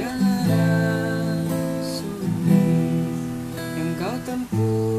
jalan sulit yang kau tempuh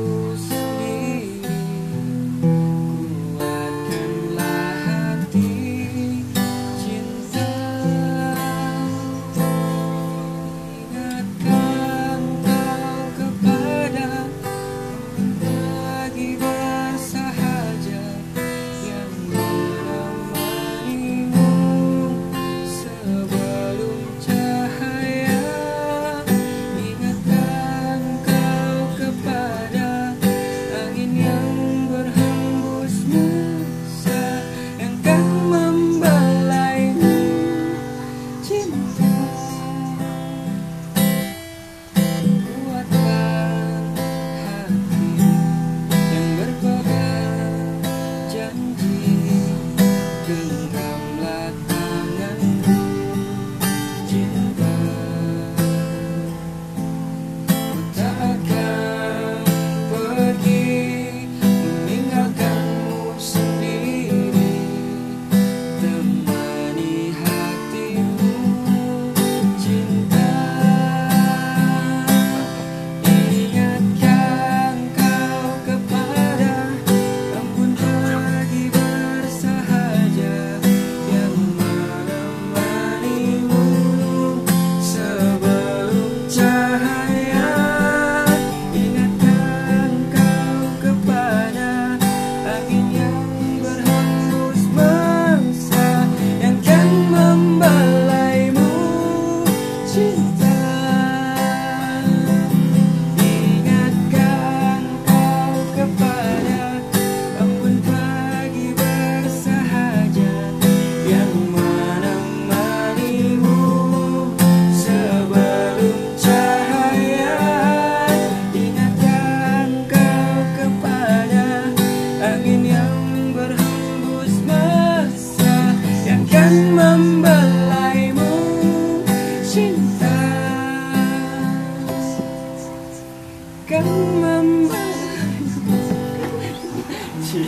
You. 干满十